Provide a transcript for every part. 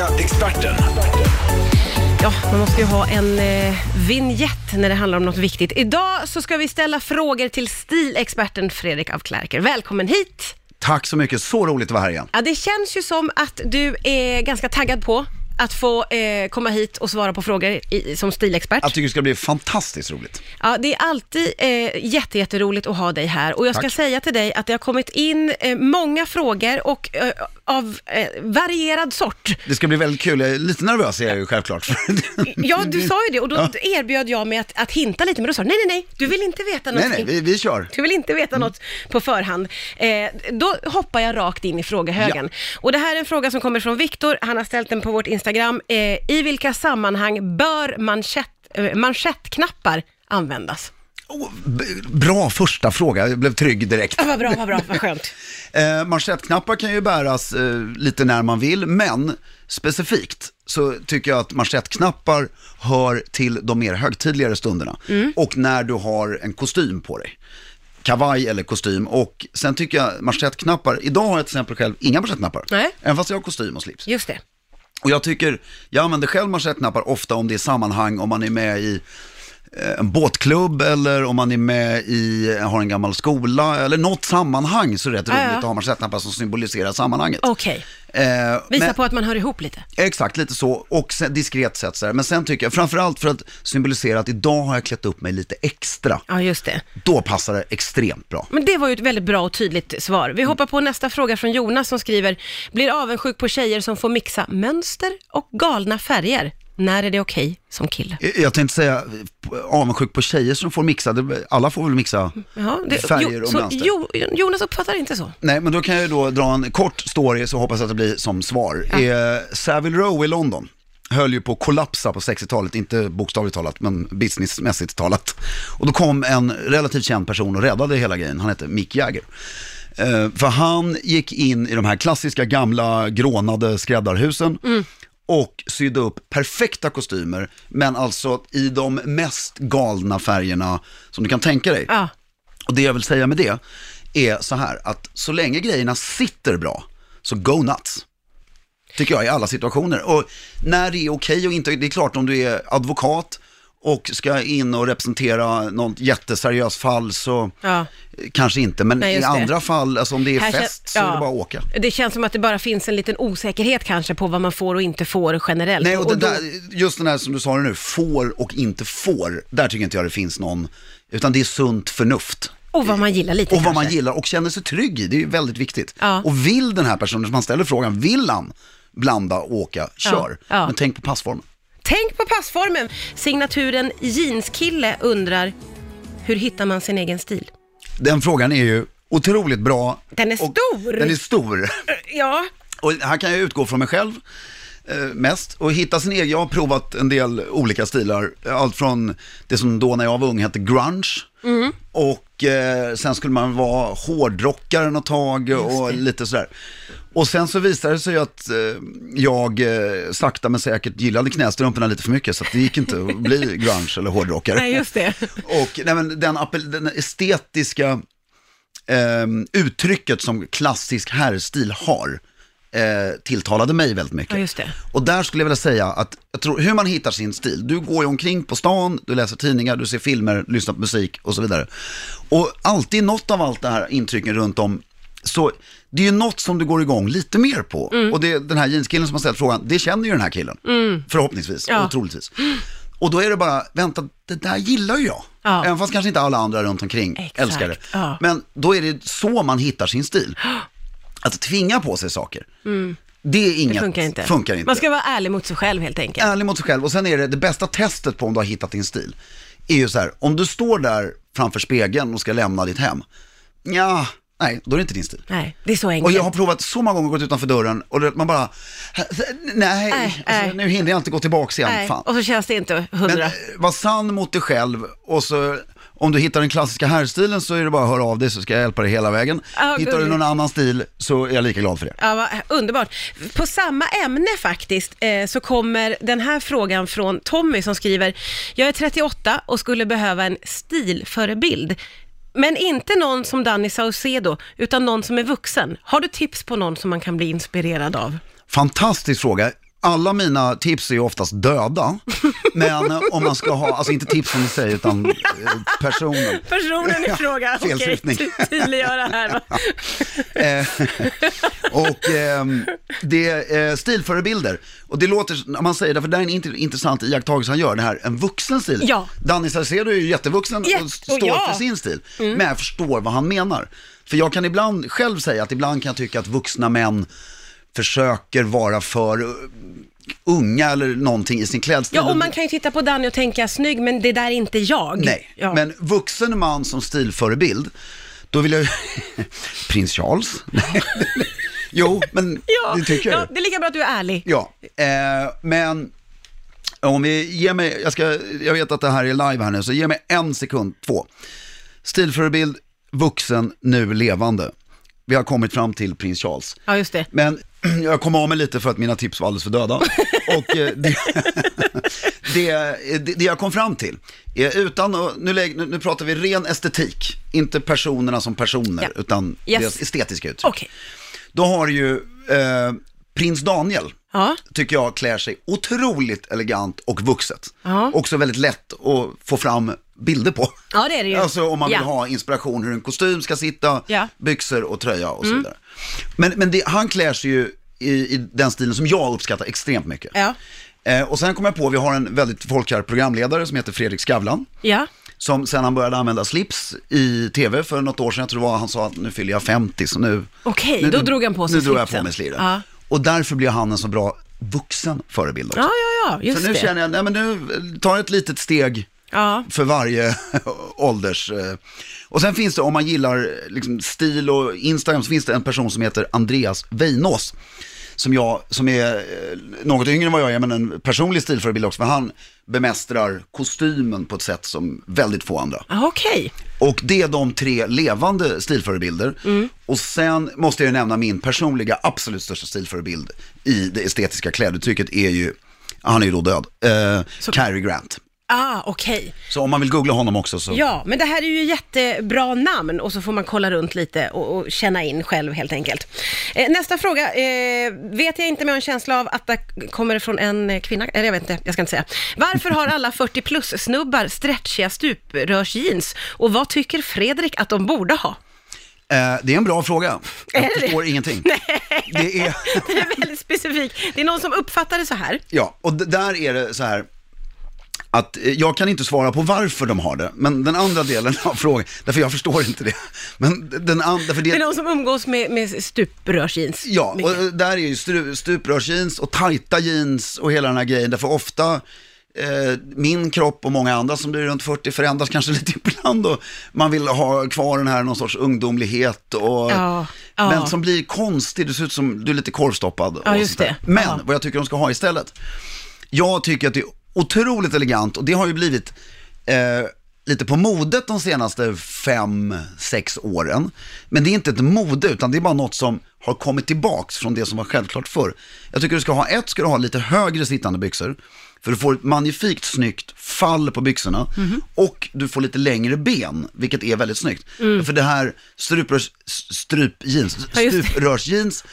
Fråga experten. Ja, man måste ju ha en eh, vignett när det handlar om något viktigt. Idag så ska vi ställa frågor till stilexperten Fredrik af Klerker. Välkommen hit! Tack så mycket, så roligt att vara här igen. Ja, det känns ju som att du är ganska taggad på att få eh, komma hit och svara på frågor i, som stilexpert. Jag tycker det ska bli fantastiskt roligt. Ja, det är alltid eh, jätte, jätteroligt att ha dig här och jag ska Tack. säga till dig att det har kommit in eh, många frågor och eh, av eh, varierad sort. Det ska bli väldigt kul, jag är lite nervös är jag ju självklart. Ja, du sa ju det och då erbjöd jag mig att, att hinta lite, men då sa du nej, nej, nej, du vill inte veta Nej, någonting. nej, vi, vi kör. Du vill inte veta något på förhand. Eh, då hoppar jag rakt in i frågehögen. Och det här är en fråga som kommer från Viktor. Han har ställt den på vårt Instagram. Eh, I vilka sammanhang bör manschett, eh, manschettknappar användas? Oh, bra första fråga, jag blev trygg direkt. Ja, vad bra, vad bra, vad skönt. Eh, manschettknappar kan ju bäras eh, lite när man vill, men specifikt så tycker jag att manschettknappar hör till de mer högtidligare stunderna. Mm. Och när du har en kostym på dig. Kavaj eller kostym. Och sen tycker jag manschettknappar, idag har jag till exempel själv inga manschettknappar. Nej. Även fast jag har kostym och slips. Just det. Och jag tycker, jag använder själv manschettknappar ofta om det är sammanhang, om man är med i en båtklubb eller om man är med i, har en gammal skola eller något sammanhang så är det rätt roligt att ha manschettknappar som symboliserar sammanhanget. Okej. Eh, Visa men, på att man hör ihop lite. Exakt, lite så och sen, diskret sätt så här. Men sen tycker jag, framförallt för att symbolisera att idag har jag klätt upp mig lite extra. Ja, just det. Då passar det extremt bra. Men det var ju ett väldigt bra och tydligt svar. Vi hoppar på nästa fråga från Jonas som skriver, blir avundsjuk på tjejer som får mixa mönster och galna färger. När är det okej som kille? Eh, Jag tänkte säga, eh, avundsjuk på tjejer som får mixa, alla får väl mixa Jaha, det, färger och så mönster. jo, Jonas uppfattar inte så. Nej, men då kan jag då dra en kort story så hoppas jag att det blir som svar. Eh, Savile Row i London höll ju på att kollapsa på 60-talet, inte bokstavligt talat, men businessmässigt talat. Och då kom en relativt känd person och räddade hela grejen, han hette Mick Jagger. Eh, för han gick in i de här klassiska gamla grånade skräddarhusen och sydde upp perfekta kostymer, men alltså i de mest galna färgerna som du kan tänka dig. Ja, Och det jag vill säga med det är så här att så länge grejerna sitter bra, så go nuts. Tycker jag i alla situationer. Och när det är okej och inte, det är klart om du är advokat och ska in och representera något jätteseriöst fall så ja. kanske inte. Men Nej, i just det. andra fall, alltså om det är Här fest så är ja. det bara att åka. Det känns som att det bara finns en liten osäkerhet kanske på vad man får och inte får generellt. Nej, och det då- där, just den här som du sa nu, får och inte får, där tycker inte jag det finns någon, utan det är sunt förnuft. och vad man gillar lite Och vad man kanske. gillar och känner sig trygg i, det är väldigt viktigt. Ja. Och vill den här personen som man ställer frågan, vill han blanda och åka, kör. Men tänk på passformen. Tänk på passformen! Signaturen jeanskille undrar, hur hittar man sin egen stil? Den frågan är ju otroligt bra. Den är stor. Den är stor. Ja, Och här kan jag utgå från mig själv eh, mest och hitta sin egen. Jag har provat en del olika stilar. Allt från det som då när jag var ung hette grunge. Mm. Och eh, sen skulle man vara hårdrockare något tag och lite sådär. Och sen så visade det sig att eh, jag eh, sakta men säkert gillade knästrumporna lite för mycket så att det gick inte att bli grunge eller hårdrockare. nej just det. Och nej, men den, den estetiska ehm, uttrycket som klassisk herrstil har eh, tilltalade mig väldigt mycket. Ja, just det. Och där skulle jag vilja säga att jag tror, hur man hittar sin stil, du går ju omkring på stan, du läser tidningar, du ser filmer, lyssnar på musik och så vidare. Och alltid något av allt det här intrycken runt om, så det är ju något som du går igång lite mer på. Mm. Och det, den här jeanskillen som har ställt frågan, det känner ju den här killen. Förhoppningsvis, Ja. och troligtvis. Och då är det bara, vänta, det där gillar ju jag. Ja. Även fast kanske inte alla andra runt omkring Exakt, älskar det. ja. Men då är det så man hittar sin stil. Att tvinga på sig saker, det är inget, Mm. Det funkar inte. Funkar inte. Man ska vara ärlig mot sig själv helt enkelt. Ärlig mot sig själv. Och sen är det, det bästa testet på om du har hittat din stil, är ju så här, om du står där framför spegeln och ska lämna ditt hem, ja, nej, då är det inte din stil. Nej, det är så Och enkelt. jag har provat så många gånger gått utanför dörren och man bara, nej, Nej, alltså, nej. nu hinner jag inte gå tillbaka igen, Nej, fan. och så känns det inte Men hundra. eh, var sann mot dig själv och så om du hittar den klassiska herrstilen så är det bara att höra av dig så ska jag hjälpa dig hela vägen. Ja, hittar du någon annan stil så är jag lika glad för det. Ja, vad underbart. På samma ämne faktiskt eh, så kommer den här frågan från Tommy som skriver, jag är 38 och skulle behöva en stilförebild. Men inte någon som Danny Saucedo, utan någon som är vuxen. Har du tips på någon som man kan bli inspirerad av? Fantastisk fråga. Alla mina tips är ju oftast döda. Men eh, om man ska ha, alltså inte tips som du säger, utan eh, personen. Personen i fråga, okej, ty- tydliggöra här. Eh, och ehm, det är eh, stilförebilder. Och det låter, när man säger det, för det är en int- intressant iakttagelse han gör, det här, en vuxen stil. Ja. Danny Saucedo är ju jättevuxen Ja, och och står ja. för sin stil. Men jag förstår vad han menar. För jag kan ibland själv säga att ibland kan jag tycka att vuxna män försöker vara för uh, unga eller någonting i sin klädstil. Ja, och man kan ju titta på Danny och tänka snygg, men det där är inte jag. Nej, ja. men vuxen man som stilförebild, då vill jag Prins Charles? Jo, men ja, det tycker jag ja, ju. det är lika bra att du är ärlig. Ja, eh, men om vi ger mig, jag, ska, jag vet att det här är live här nu, så ge mig en sekund, två. Stilförebild, vuxen, nu levande. Vi har kommit fram till prins Charles. Ja, just det. Men jag kom av mig lite för att mina tips var alldeles för döda. Och eh, det, det, det, jag kom fram till, utan nu, nu, pratar vi ren estetik, inte personerna som personer, Ja. utan Yes. deras estetiska uttryck. Okej. Då har ju eh, prins Daniel, Ja. tycker jag klär sig otroligt elegant och vuxet. Ja. Också väldigt lätt att få fram bilder på. ja, det är det ju. Alltså om man vill ha inspiration hur en kostym ska sitta. Mm. byxor och tröja och så vidare. Men, men det, han klär sig ju i, i den stilen som jag uppskattar extremt mycket. Ja. Eh, och sen kom jag på, vi har en väldigt folkkär programledare som heter Fredrik Skavlan. Ja. Som sen han började använda slips i tv för något år sedan, jag tror det var, han sa att nu fyller jag 50 så nu... Okej, nu, då drog han på sig Nu drog jag på mig slipsen. Ja. Och därför blir han en så bra vuxen förebild också. Ja, ja, ja, just så nu det. känner jag, nej men nu tar jag ett litet steg Ja. för varje ålders... eh. Och sen finns det, om man gillar liksom, stil och Instagram, så finns det en person som heter Andreas Weinås. Som jag, som är eh, något yngre än vad jag är, men en personlig stilförebild också. För han bemästrar kostymen på ett sätt som väldigt få andra. Ja, Okej. Och det är de tre levande stilförebilder. Mm. Och sen måste jag ju nämna min personliga absolut största stilförebild i det estetiska kläduttrycket är ju, han är ju då död, eh, Cary Grant. Ah, okej. Så om man vill googla honom också så. Ja, men det här är ju jättebra namn och så får man kolla runt lite och, och känna in själv helt enkelt. Eh, nästa fråga, eh, vet jag inte men jag har en känsla av att det kommer från en kvinna, eller jag vet inte, jag ska inte säga. Varför har alla 40 plus snubbar stretchiga stuprörsjeans och vad tycker Fredrik att de borde ha? Eh, det är en bra fråga. Är Jag det förstår ingenting. Det är, Det är väldigt specifikt. Det är någon som uppfattar det så här. ja, och där är det så här. Att eh, jag kan inte svara på varför de har det, men den andra delen av frågan, därför jag förstår inte det. Men den andra, för Det är någon som umgås med, med stuprörsjeans. Ja, mycket. och där är ju stuprörsjeans och tajta jeans och hela den här grejen. Därför ofta eh, min kropp och många andra som blir runt 40 förändras kanske lite ibland och man vill ha kvar den här någon sorts ungdomlighet och Ja, ja. men som blir konstig, du ser ut som du är lite korvstoppad. Ja. Men vad jag tycker de ska ha istället. Jag tycker att det är otroligt elegant och det har ju blivit eh, lite på modet de senaste fem, sex åren. Men det är inte ett mode utan det är bara något som har kommit tillbaks från det som var självklart förr. Jag tycker du ska ha, ett ska du ha lite högre sittande byxor. För du får ett magnifikt snyggt fall på byxorna och du får lite längre ben, vilket är väldigt snyggt. För det här struprörs, strupjeans, stuprörsjeans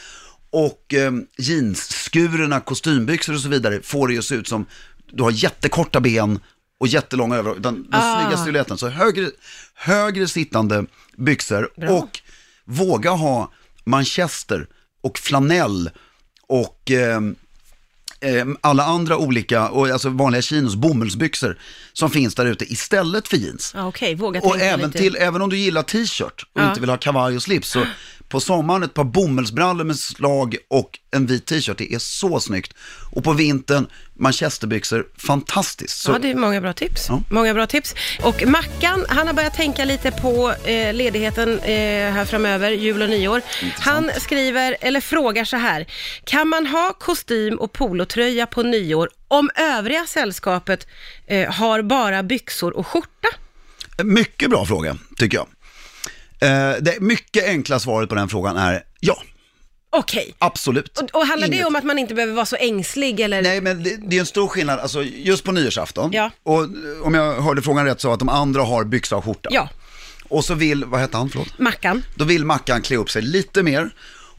och eh, jeansskurna kostymbyxor och så vidare får det ju se ut som du har jättekorta ben och jättelånga över, utan den Ah. snygga stiletten. Så högre, högre sittande byxor Bra. och våga ha manchester och flanell och eh, eh, alla andra olika, och alltså vanliga chinos bomullsbyxor som finns där ute istället för jeans. Ja, Okej, våga Och även, lite. till, även om du gillar t-shirt och Ja. inte vill ha kavaj och slips, så på sommaren ett par bomullsbrallor med slag och en vit t-shirt, det är så snyggt. Och på vintern, manchesterbyxor, fantastiskt. Så, Ja, det är många bra tips. Ja. Många bra tips. Och Mackan, han har börjat tänka lite på eh, ledigheten eh, här framöver, jul och nyår. Han skriver, eller frågar så här, kan man ha kostym och polotröja på nyår om övriga sällskapet eh, har bara byxor och skjorta? Mycket bra fråga, tycker jag. Eh, det mycket enkla svaret på den frågan är ja, Okej. absolut. Och, och handlar det Inget- om att man inte behöver vara så ängslig eller? Nej, men det, det är en stor skillnad, alltså just på nyårsafton. Ja. Och eh, om jag hörde frågan rätt så att de andra har byxa och skjorta. Ja, Och så vill, vad hette han, förlåt? Mackan. Då vill Mackan klä upp sig lite mer.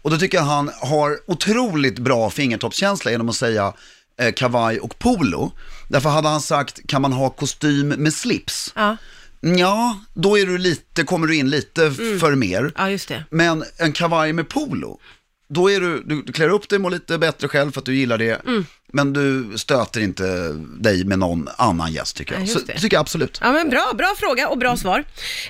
Och då tycker jag han har otroligt bra fingertoppskänsla genom att säga eh, kavaj och polo. Därför hade han sagt, kan man ha kostym med slips? Ja. Ja, då är du lite, kommer du in lite för mer. ja, just det. Men en kavaj med polo, då är du, du, du klär upp dig, mår lite bättre själv för att du gillar det. Mm. Men du stöter inte dig med någon annan gäst tycker jag. Ja, Så tycker jag absolut. Ja men bra, bra fråga och bra svar.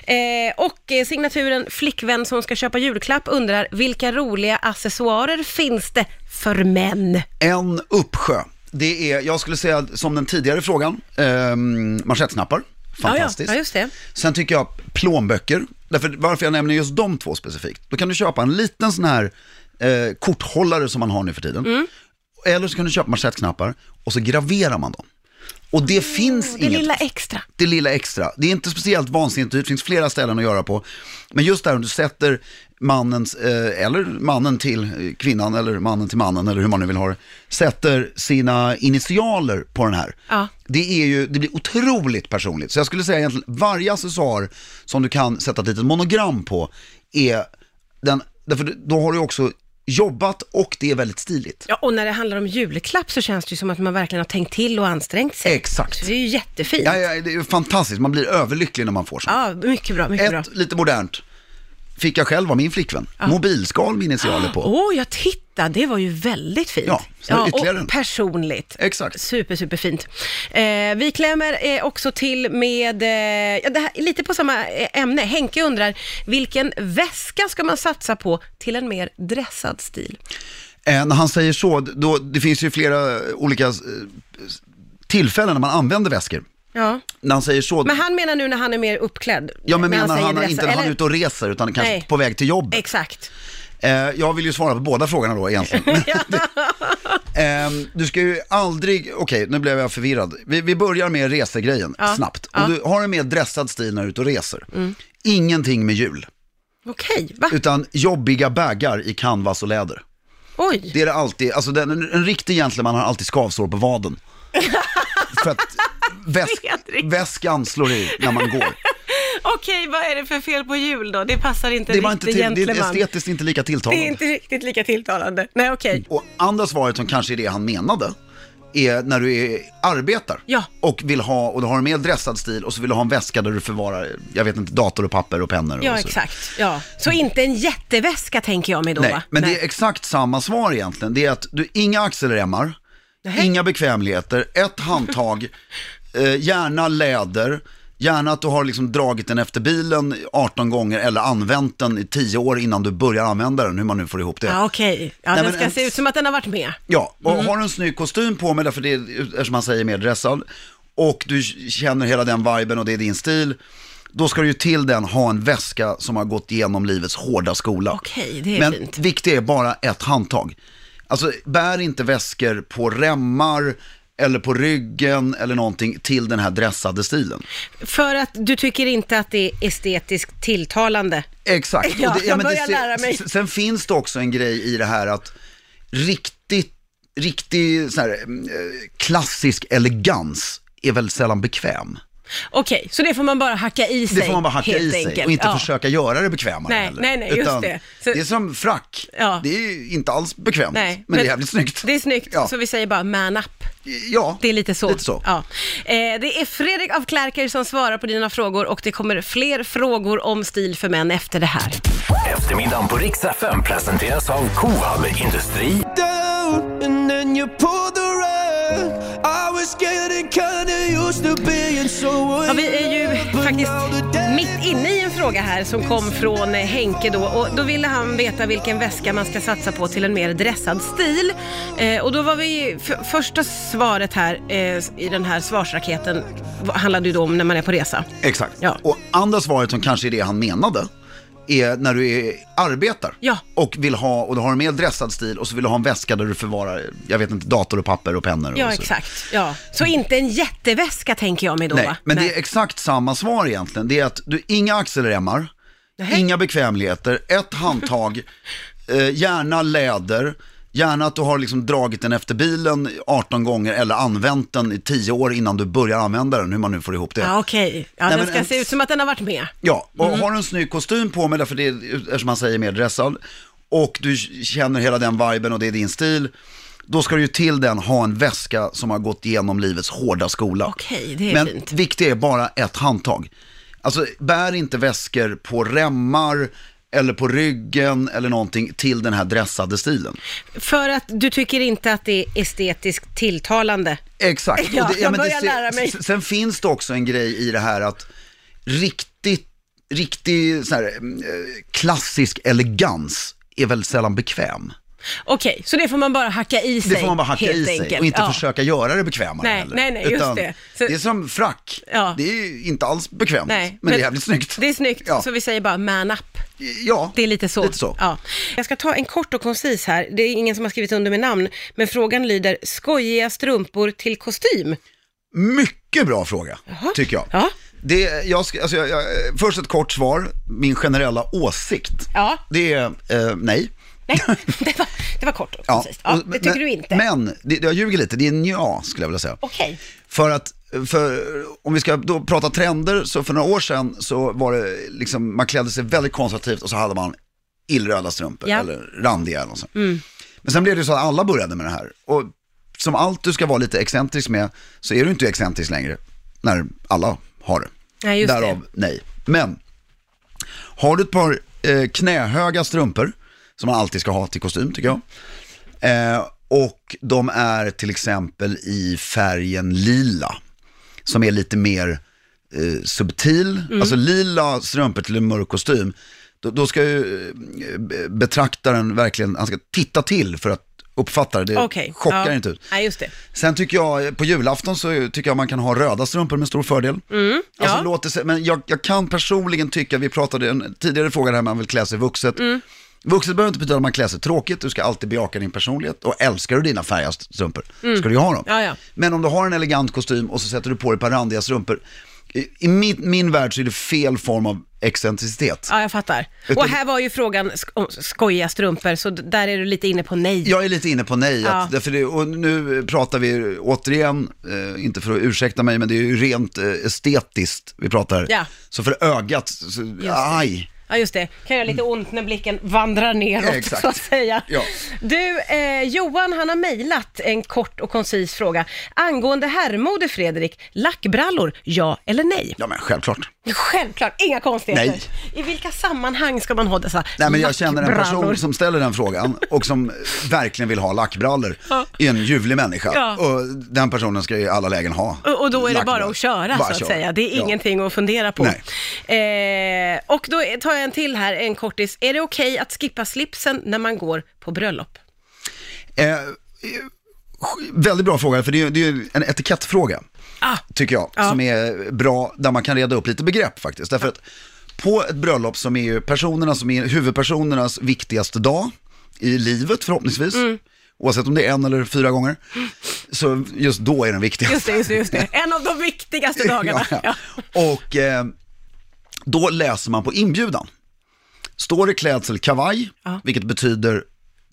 Eh, och eh, signaturen flickvän som ska köpa julklapp undrar, vilka roliga accessoarer finns det för män? En uppsjö. Det är, jag skulle säga som den tidigare frågan, eh, manschettknappar. Fantastiskt. Ja, ja, just det. Sen tycker jag plånböcker. Därför, varför jag nämner just de två specifikt. Då kan du köpa en liten sån här eh, korthållare som man har nu för tiden. Mm. Eller så kan du köpa manschettknappar och så graverar man dem. Och det finns Det inget lilla extra. det lilla extra. Det är inte speciellt vansinnigt dyrt, det finns flera ställen att göra på. Men just där om du sätter mannens, eh, eller mannen till kvinnan, eller mannen till mannen, eller hur man nu vill ha det, sätter sina initialer på den här. Ja. Det, är ju, det blir otroligt personligt. Så jag skulle säga egentligen, varje accessoar som du kan sätta ett litet monogram på, är den, därför då har du också jobbat och det är väldigt stiligt. Ja, och när det handlar om julklapp så känns det ju som att man verkligen har tänkt till och ansträngt sig. Exakt. Så det är ju jättefint. Ja, ja, det är ju fantastiskt, man blir överlycklig när man får sånt. Ja, mycket bra, mycket bra. Ett lite modernt fick jag själv av min flickvän. Mobilskal med initialer på. Åh, jag tittar, det var ju väldigt fint. Ja, det ytterligare en. och personligt. Exakt. Super, super Eh, vi klämmer eh, också till med, eh, ja, här, lite på samma eh, ämne. Henke undrar, vilken väska ska man satsa på till en mer dressad stil? Eh, när han säger så, då, det finns ju flera olika tillfällen när man använder väskor. Ja. När han säger så, Men han menar nu när han är mer uppklädd? ja men menar han, dressad, inte när han är ute och reser utan kanske Nej. på väg till jobbet. Exakt. Eh, jag vill ju svara på båda frågorna då egentligen. Ehm, du ska ju aldrig, okej nu blev jag förvirrad. Vi, vi börjar med resegrejen Ja, snabbt. ja. Om du har en mer dressad stil när du är ute och reser, ingenting med jul, Okej, va? utan jobbiga bägar i canvas och läder. Oj. Det är det alltid, alltså den, en, en riktig gentleman har alltid skavsår på vaden. För att väs, Fredrik. väskan slår i när man går. Okej, vad är det för fel på jul då? Det passar inte Det, var riktigt till, det är gentleman. estetiskt inte lika Det tilltalande. är inte riktigt lika tilltalande. Nej, okej. Och andra svaret som kanske är det han menade, är när du är, arbetar Ja. och vill ha, och du har en mer dressad stil och så vill du ha en väska där du förvarar, jag vet inte, dator och papper och pennor. Ja, och så. exakt. Ja. Så inte en jätteväska tänker jag mig då, Nej, va? men det är exakt samma svar egentligen. Det är att du, inga axelremmar, inga bekvämligheter, ett handtag, eh, gärna läder, gärna att du har liksom dragit den efter bilen 18 gånger eller använt den i 10 år innan du börjar använda den, hur man nu får ihop det. Ja, okej. Ja, Nej, den men ska en- se ut som att den har varit med. Ja, och Mm. har du en snygg kostym på mig, därför det är, eftersom man säger mer dressad, och du känner hela den viben och det är din stil, då ska du ju till den ha en väska som har gått igenom livets hårda skola. Okej, det är Men fint. viktigt är bara ett handtag. Alltså, bär inte väskor på remmar eller på ryggen eller någonting till den här dressade stilen. För att du tycker inte att det är estetiskt tilltalande. Exakt. Ja, jag men börjar lära mig. Sen finns det också en grej i det här att riktigt, riktig så här, eh, klassisk elegans är väl sällan bekväm. Okej, så det får man bara hacka i sig Det får man bara hacka i sig enkelt. och inte ja. försöka göra det bekvämare Nej, heller. nej, nej, just Utan det. Så- det är som frack. Ja. Det är inte alls bekvämt, Nej, men, det är jävligt snyggt. Det är snyggt, Ja. så vi säger bara man up. Ja, Det är lite så. Lite så. Ja. Eh, det är Fredrik av Klärker som svarar på dina frågor och det kommer fler frågor om stil för män efter det här. Eftermiddagen på Rix FM presenteras av Kohalle Industri down and then you pulled the rug. I was getting kinda used to being so Ja, vi är ju faktiskt mitt inne i en fråga här som kom från Henke då och då ville han veta vilken väska man ska satsa på till en mer dressad stil. Eh, och då var vi, f- första svaret här eh, i den här svarsraketen handlade ju då om när man är på resa. Exakt. Ja. Och andra svaret som kanske är det han menade, är när du är, arbetar Ja. och vill ha, och du har en mer dressad stil och så vill du ha en väska där du förvarar, jag vet inte, dator och papper och pennor. Ja, och så. exakt. Ja. Så inte en jätteväska tänker jag mig då Nej, va? men det är exakt samma svar egentligen. Det är att du, inga axelremmar, Nej. inga bekvämligheter, ett handtag, eh, gärna läder, gärna att du har liksom dragit den efter bilen 18 gånger eller använt den i 10 år innan du börjar använda den, hur man nu får ihop det. Ja, okej. Ja, Nej, den men ska en- se ut som att den har varit med. Ja, och Mm. har du en snygg kostym på mig, därför det är, eftersom man säger mer dressad, och du känner hela den viben och det är din stil, då ska du ju till den ha en väska som har gått igenom livets hårda skola. Okej, det är Men fint. viktigt är bara ett handtag. Alltså bär inte väskor på remmar eller på ryggen eller någonting till den här dressade stilen. För att du tycker inte att det är estetiskt tilltalande. Exakt. Ja, Och jag börjar lära mig. Sen finns det också en grej i det här att riktigt, riktig så här, eh, klassisk elegans är väl sällan bekväm. Okej, så det får man bara hacka i sig Det får man bara hacka helt i sig enkelt. och inte Ja. försöka göra det bekvämare Nej, heller. nej, nej, just Utan det. Så- det är som frack. Ja. Det är inte alls bekvämt, Nej, men, det är jävligt snyggt. Det är snyggt, Ja. så vi säger bara man up. Ja, Det är lite så. Lite så. Ja. Jag ska ta en kort och koncis här. Det är ingen som har skrivit under med namn, men frågan lyder, skojiga strumpor till kostym? Mycket bra fråga, tycker jag. Ja. Det, jag, ska, alltså jag, jag, först ett kort svar, min generella åsikt. Ja. Det är eh, nej. Nej, det var, det var kort och. Ja, och- det tycker men, du inte? Men, det, jag ljuger lite, det är en ja skulle jag vilja säga. Okej. För att, för, om vi ska då prata trender, så för några år sedan så var det liksom, man klädde sig väldigt konservativt och så hade man illröda strumpor Ja. eller randiga eller något sånt. Men sen blev det så att alla började med det här. Och som allt du ska vara lite excentrisk med, så är du inte excentrisk längre när alla har det. Ja, just det. Därav nej. Men, har du ett par eh, knähöga strumpor, som man alltid ska ha till kostym tycker jag, eh, och de är till exempel i färgen lila, som är lite mer eh, subtil, Mm. alltså lila strumpor till en mörk kostym, då, då ska ju eh, betraktaren verkligen, han ska titta till för att uppfatta det, Okej. chockar ja. inte ut. Nej, just det. Sen tycker jag, på julafton så tycker jag man kan ha röda strumpor med stor fördel. Alltså, Mm, ja. låt det, se- men jag, jag kan personligen tycka, vi pratade en tidigare fråga där man vill klä sig vuxet. Mm. Vuxet behöver inte betyda att man klär sig tråkigt, du ska alltid bejaka din personlighet och älskar du dina färgade strumpor ska du ju ha dem. Mm. Ja, ja. Men om du har en elegant kostym och så sätter du på dig ett par randiga strumpor, i, i min, min värld så är det fel form av excentricitet. Ja, jag fattar. Utan- Och här var ju frågan om skojiga strumpor, så där är du lite inne på nej. Jag är lite inne på nej, Ja. att, därför det, och nu pratar vi återigen, eh, inte för att ursäkta mig, men det är ju rent eh, estetiskt vi pratar. Ja. Så för ögat, så, aj. Ja, just det. Kan göra lite ont när blicken vandrar neråt, exakt. så att säga. Ja. Du, eh, Johan, han har mejlat en kort och koncis fråga. Angående herrmode, Fredrik, lackbrallor, ja eller nej? Ja men självklart. Självklart, inga konstigheter. Nej. I vilka sammanhang ska man ha dessa Nej men jag känner en person som ställer den frågan och som verkligen vill ha lackbrallor, Ja. är en ljuvlig människa. Ja. Och den personen ska i alla lägen ha Och, och då är det bara att köra Bara så att köra. säga. Det är Ja. ingenting att fundera på. Eh, och då tar jag en till här, en kortis. Är det okej att skippa slipsen när man går på bröllop? Eh, eh, väldigt bra fråga, för det är, det är en etikettfråga. Ah, tycker jag, Ja. som är bra, där man kan reda upp lite begrepp faktiskt. Därför att på ett bröllop som är ju personerna som är huvudpersonernas viktigaste dag i livet förhoppningsvis, Mm. oavsett om det är en eller fyra gånger, så just då är den viktigast. just det, just det, just det. En av de viktigaste dagarna. Ja. ja. Och eh, då läser man på inbjudan. Står det klädsel kavaj, Ja. vilket betyder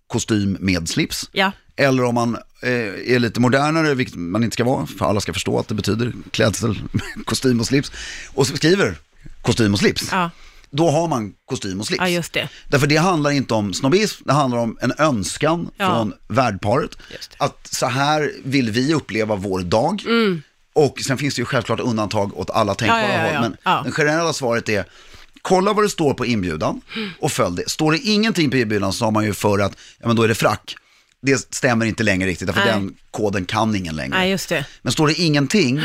kostym med slips. Ja. Eller om man eh, är lite modernare, vilket man inte ska vara, för alla ska förstå att det betyder klädsel, kostym och slips. Och skriver kostym och slips. Ja. Då har man kostym och slips. Ja, just det. Därför det handlar inte om snobbism, det handlar om en önskan Ja. från värdparet. Att så här vill vi uppleva vår dag. Och sen finns det ju självklart undantag åt alla tänkbara Ja, ja, ja, håll. Men det generella svaret är, kolla vad det står på inbjudan och följ det. Står det ingenting på inbjudan så har man ju för att, ja men då är det frack. Det stämmer inte längre riktigt, därför Nej. den koden kan ingen längre. Nej, just det. Men står det ingenting,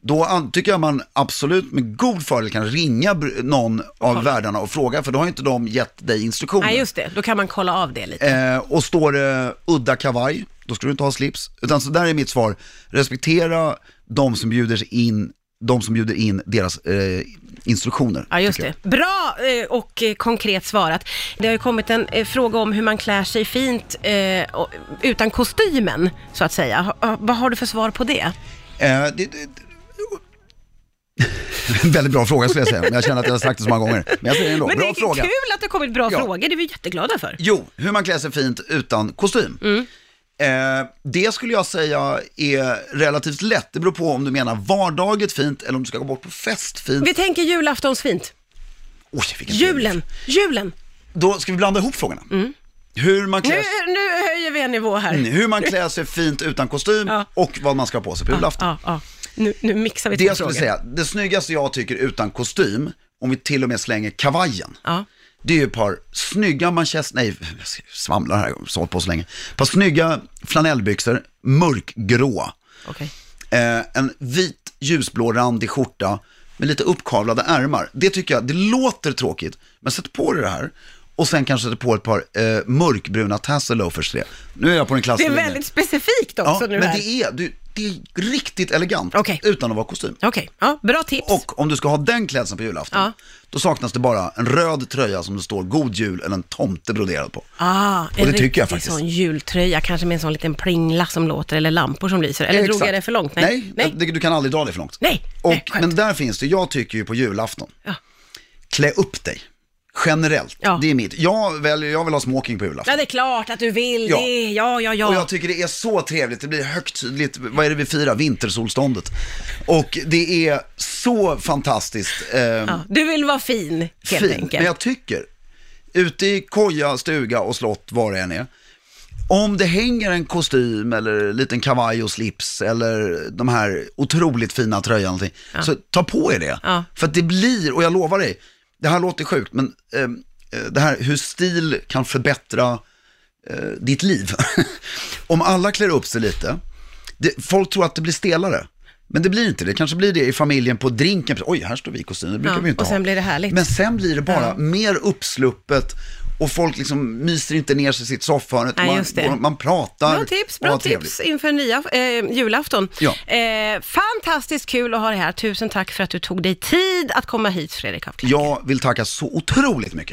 då tycker jag man absolut med god fördel kan ringa någon av värdarna och fråga, för då har inte de gett dig instruktioner. Nej, just det. Då kan man kolla av det lite. Eh, och står det udda kavaj, då ska du inte ha slips. Utan så där är mitt svar, respektera de som bjuder in, de som bjuder in deras eh, instruktioner. Ja, just det. Bra eh, och eh, konkret svarat. Det har ju kommit en eh, fråga om hur man klär sig fint eh, utan kostymen, så att säga. Vad har du för svar på det? Eh, det, det, en väldigt bra fråga skulle jag säga, men jag känner att jag har sagt det så många gånger. Men jag säger det ändå, Men bra det är fråga. kul att det har kommit bra Ja. frågor, det är vi jätteglada för. Jo, hur man klär sig fint utan kostym. Mm. Eh, det skulle jag säga är relativt lätt. Det beror på om du menar vardagligt fint eller om du ska gå bort på fest fint. Vi tänker julaftonsfint. Oj, vilken Julen, julen. då ska vi blanda ihop frågorna. Hur, man Nu, klär, nu höjer vi en nivå här. Mm, hur man klär sig fint utan kostym Ja. och vad man ska ha på sig på julafton. Ja, ja. Nu, nu mixar vi Det två jag skulle frågor. säga, det snyggaste jag tycker utan kostym, om vi till och med slänger kavajen, Ja. Det är ju ett par snygga manchester, nej, jag svamlar här, jag har på så länge. Ett par snygga flanellbyxor, mörkgrå. Okej. Eh, en vit ljusblå randig skjorta med lite uppkavlade ärmar. Det tycker jag, det låter tråkigt, men sätt på dig det här. Och sen kanske sätta på ett par eh, mörkbruna tassel loafers till det. Nu är jag på den Det klassiska är linjen. väldigt specifikt också Ja, nu men här. det är, du, det är riktigt elegant Okej. utan att vara kostym. Okej, ja, bra tips. Och om du ska ha den klädseln på julafton, Ja. då saknas det bara en röd tröja som det står God Jul eller en tomte broderad på. Ah, Och det tycker jag faktiskt. En sån jultröja, kanske med en sån liten plingla som låter, eller lampor som lyser. Eller drog Exakt. jag det för långt? Nej, Det, du kan aldrig dra det för långt. Nej, Och, nej, men där finns det, jag tycker ju på julafton, Ja. klä upp dig. Generellt, Ja. det är mitt. Jag, väljer, jag vill ha smoking på julafton. Ja, det är klart att du vill Ja. det. Ja, ja, ja. Och jag tycker det är så trevligt, det blir högtidligt, vad är det vi firar? Vintersolståndet. Och det är så fantastiskt. ehm, ja. Du vill vara fin, helt fint. enkelt. Men jag tycker, ute i koja, stuga och slott, var det än är, om det hänger en kostym eller en liten kavaj och slips eller de här otroligt fina tröjan, någonting, så ta på er det. Ja. För att det blir, och jag lovar dig, det här låter sjukt, men ehm, eh, det här hur stil kan förbättra eh, ditt liv. om alla klär upp sig lite, det, folk tror att det blir stelare. Men det blir inte det. kanske blir det i familjen på drinken. Oj, här står vi i kostym, det brukar Ja, vi inte och ha. sen blir det härligt. Men sen blir det bara Ja. mer uppsluppet och folk liksom myser inte ner sig i sitt soffhörn. utan Nej, man, det. man pratar Bra tips, bra tips inför nya eh, julafton. Ja. Eh, fantastiskt kul att ha dig här. Tusen tack för att du tog dig tid att komma hit, Fredrik af Klerk. Jag vill tacka så otroligt mycket.